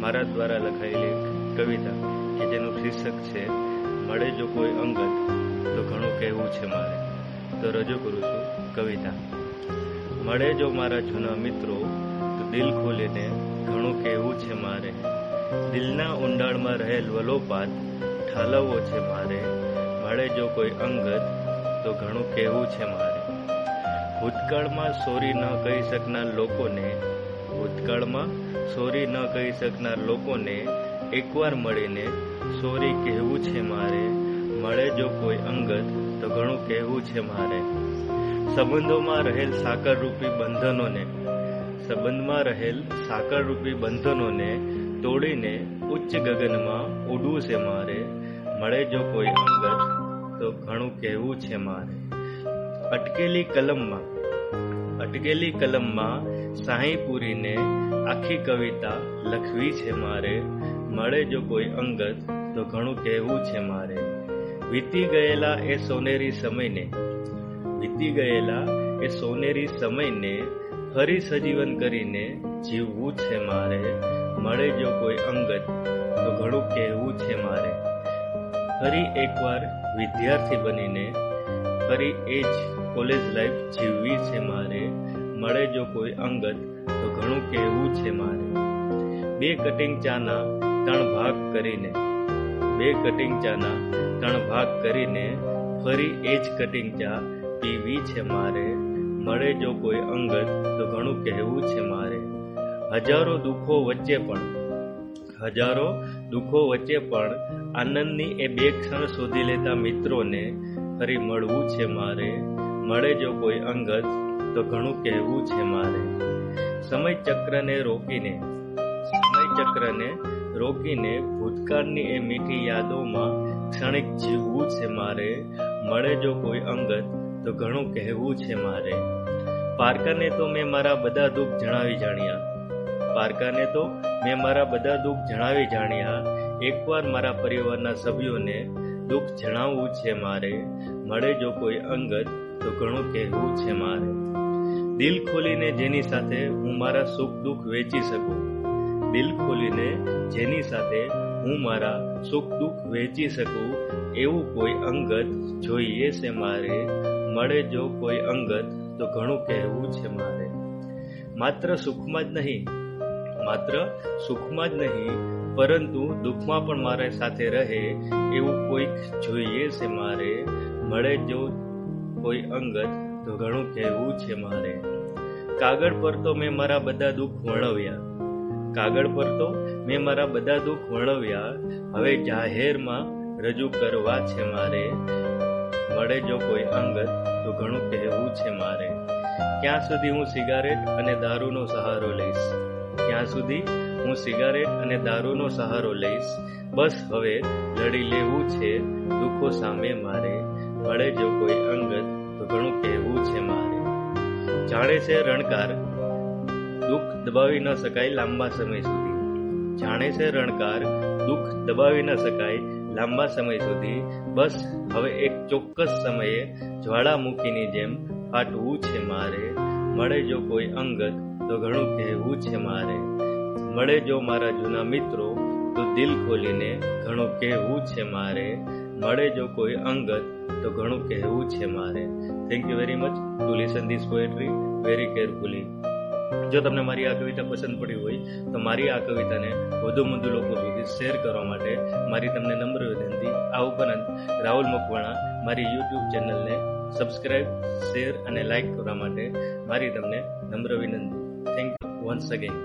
મારા દ્વારા લખાયેલી કવિતા કે જેનું શીર્ષક છે, મળે જો કોઈ અંગત, તો ઘણું કહેવું છે મારે. તો રજૂ કરું છું કવિતા. મળે જો મારા જૂના મિત્રો, તો દિલ ખોલીને ઘણું કહેવું છે મારે. દિલના ઊંડાણમાં રહેલ વલોપાત ઠાલવવો છે મારે. મળે જો કોઈ અંગત, તો ઘણું કહેવું છે મારે. ભૂતકાળમાં સોરી ન કહી શકનાર લોકોને ભૂતકાળમાં સોરી ન કહી શકનાર લોકોને એકવાર મળીને સોરી કહેવું છે મારે. મળે જો કોઈ અંગત, તો ઘણું કહેવું છે મારે. સંબંધોમાં રહેલ સાકરરૂપી બંધનોને, સંબંધમાં રહેલ સાકરરૂપી બંધનોને તોડીને ઉચ્ચ ગગનમાં ઉડવું છે મારે. મળે જો કોઈ અંગત, તો ઘણું કહેવું છે મારે. અટકેલી કલમમાં અટકેલી કલમમાં સાહી પૂરીને આખી કવિતા લખવી છે મારે. મળે જો કોઈ અંગત, તો ઘણું કહેવું છે મારે. વીતી ગયેલા એ સોનેરી સમયને, વીતી ગયેલા એ સોનેરી સમયને ફરી સજીવન કરીને જીવવું છે મારે. મળે જો કોઈ અંગત, તો ઘણું કહેવું છે મારે. ફરી એકવાર વિદ્યાર્થી બનીને, ફરી એ જ કોલેજ લાઈફ જીવવી છે મારે. મળે જો કોઈ અંગત, તો ઘણું કહેવું છે મારે. બે કટિંગ ચાના ત્રણ ભાગ કરીને, બે કટિંગ ચાના ત્રણ ભાગ કરીને ફરી એ જ કટિંગ ચા પીવી છે મારે. મળે જો કોઈ અંગત, તો ઘણું કહેવું છે મારે. હજારો દુઃખો વચ્ચે પણ, હજારો દુઃખો વચ્ચે પણ આનંદની એ બે ક્ષણ શોધી લેતા મિત્રોને ફરી મળવું છે મારે. મળે જો કોઈ અંગત તો ઘણું કહેવું છે મારે. સમય ચક્રને રોકીને સમય ચક્રને રોકીને ભૂતકાળની એ મીઠી યાદોમાં ક્ષણિક જીવવું છે મારે. મળે જો કોઈ અંગત, તો ઘણું કહેવું છે મારે. પારકાને તો મેં મારા બધા દુઃખ જણાવી જાણ્યા. પારકાને તો મેં મારા બધા દુઃખ જણાવી જાણ્યા. એકવાર મારા પરિવારના સભ્યોને દુઃખ જણાવવું છે મારે. મળે જો કોઈ અંગત, તો ઘણું કહેવું છે મારે. દિલ ખોલીને જેની સાથે હું મારા સુખ દુઃખ વેચી શકું? દિલ ખોલીને જેની સાથે હું મારા સુખ દુઃખ વેચી શકું? એવું કોઈ અંગત જોઈએ છે મારે? મળે જો કોઈ અંગત, તો ઘણું કહેવું છે મારે. માત્ર સુખમાં જ નહીં, માત્ર સુખમાં જ નહીં, પરંતુ દુઃખમાં પણ મારે સાથે રહે એવું કોઈક જોઈએ છે મારે? મળે જો કોઈ અંગત તો ઘણું કહેવું છે મારે. કાગળ પર તો મેં મારા બધા દુઃખ વર્ણવ્યા. કાગળ પર તો મેં મારા બધા દુઃખ વર્ણવ્યા. હવે જાહેરમાં રજૂ કરવા છે મારે. મળે જો કોઈ અંગત, તો ઘણું કહેવું છે મારે. ક્યાં સુધી હું સિગારેટ અને દારૂનો સહારો લઈશ? ક્યાં સુધી હું સિગારેટ અને દારૂનો સહારો લઈશ? બસ હવે લડી લેવું છે દુઃખો સામે મારે. મળે જો કોઈ અંગત તો ઘણું કહેવું છે મારે. જાણે છે રણકાર દુઃખ દબાવી ન શકાય લાંબા સમય સુધી. જાણે છે રણકાર દુઃખ દબાવી ન શકાય લાંબા સમય સુધી. બસ, હવે એક ચોક્કસ સમયે જ્વાળામુખીની જેમ ફાટવું છે મારે. મળે જો કોઈ અંગત, તો ઘણું કહેવું છે મારે. મળે જો મારા જૂના મિત્રો, તો દિલ ખોલીને ઘણું કહેવું છે મારે. મળે જો કોઈ અંગત, તો ઘણું કહેવું છે મારે. Thank you very much to listen this poetry very carefully જો તમને મારી આ કવિતા પસંદ પડી હોય, તો મારી આ કવિતાને વધુ વધુ લોકો સુધી શેર કરવા માટે મારી તમને નમ્ર વિનંતી. આ ઉપરાંત, રાહુલ મકવાણા, મારી યુટ્યુબ ચેનલને સબસ્ક્રાઇબ શેર અને લાઇક કરવા માટે મારી તમને નમ્ર વિનંતી. Thank you once again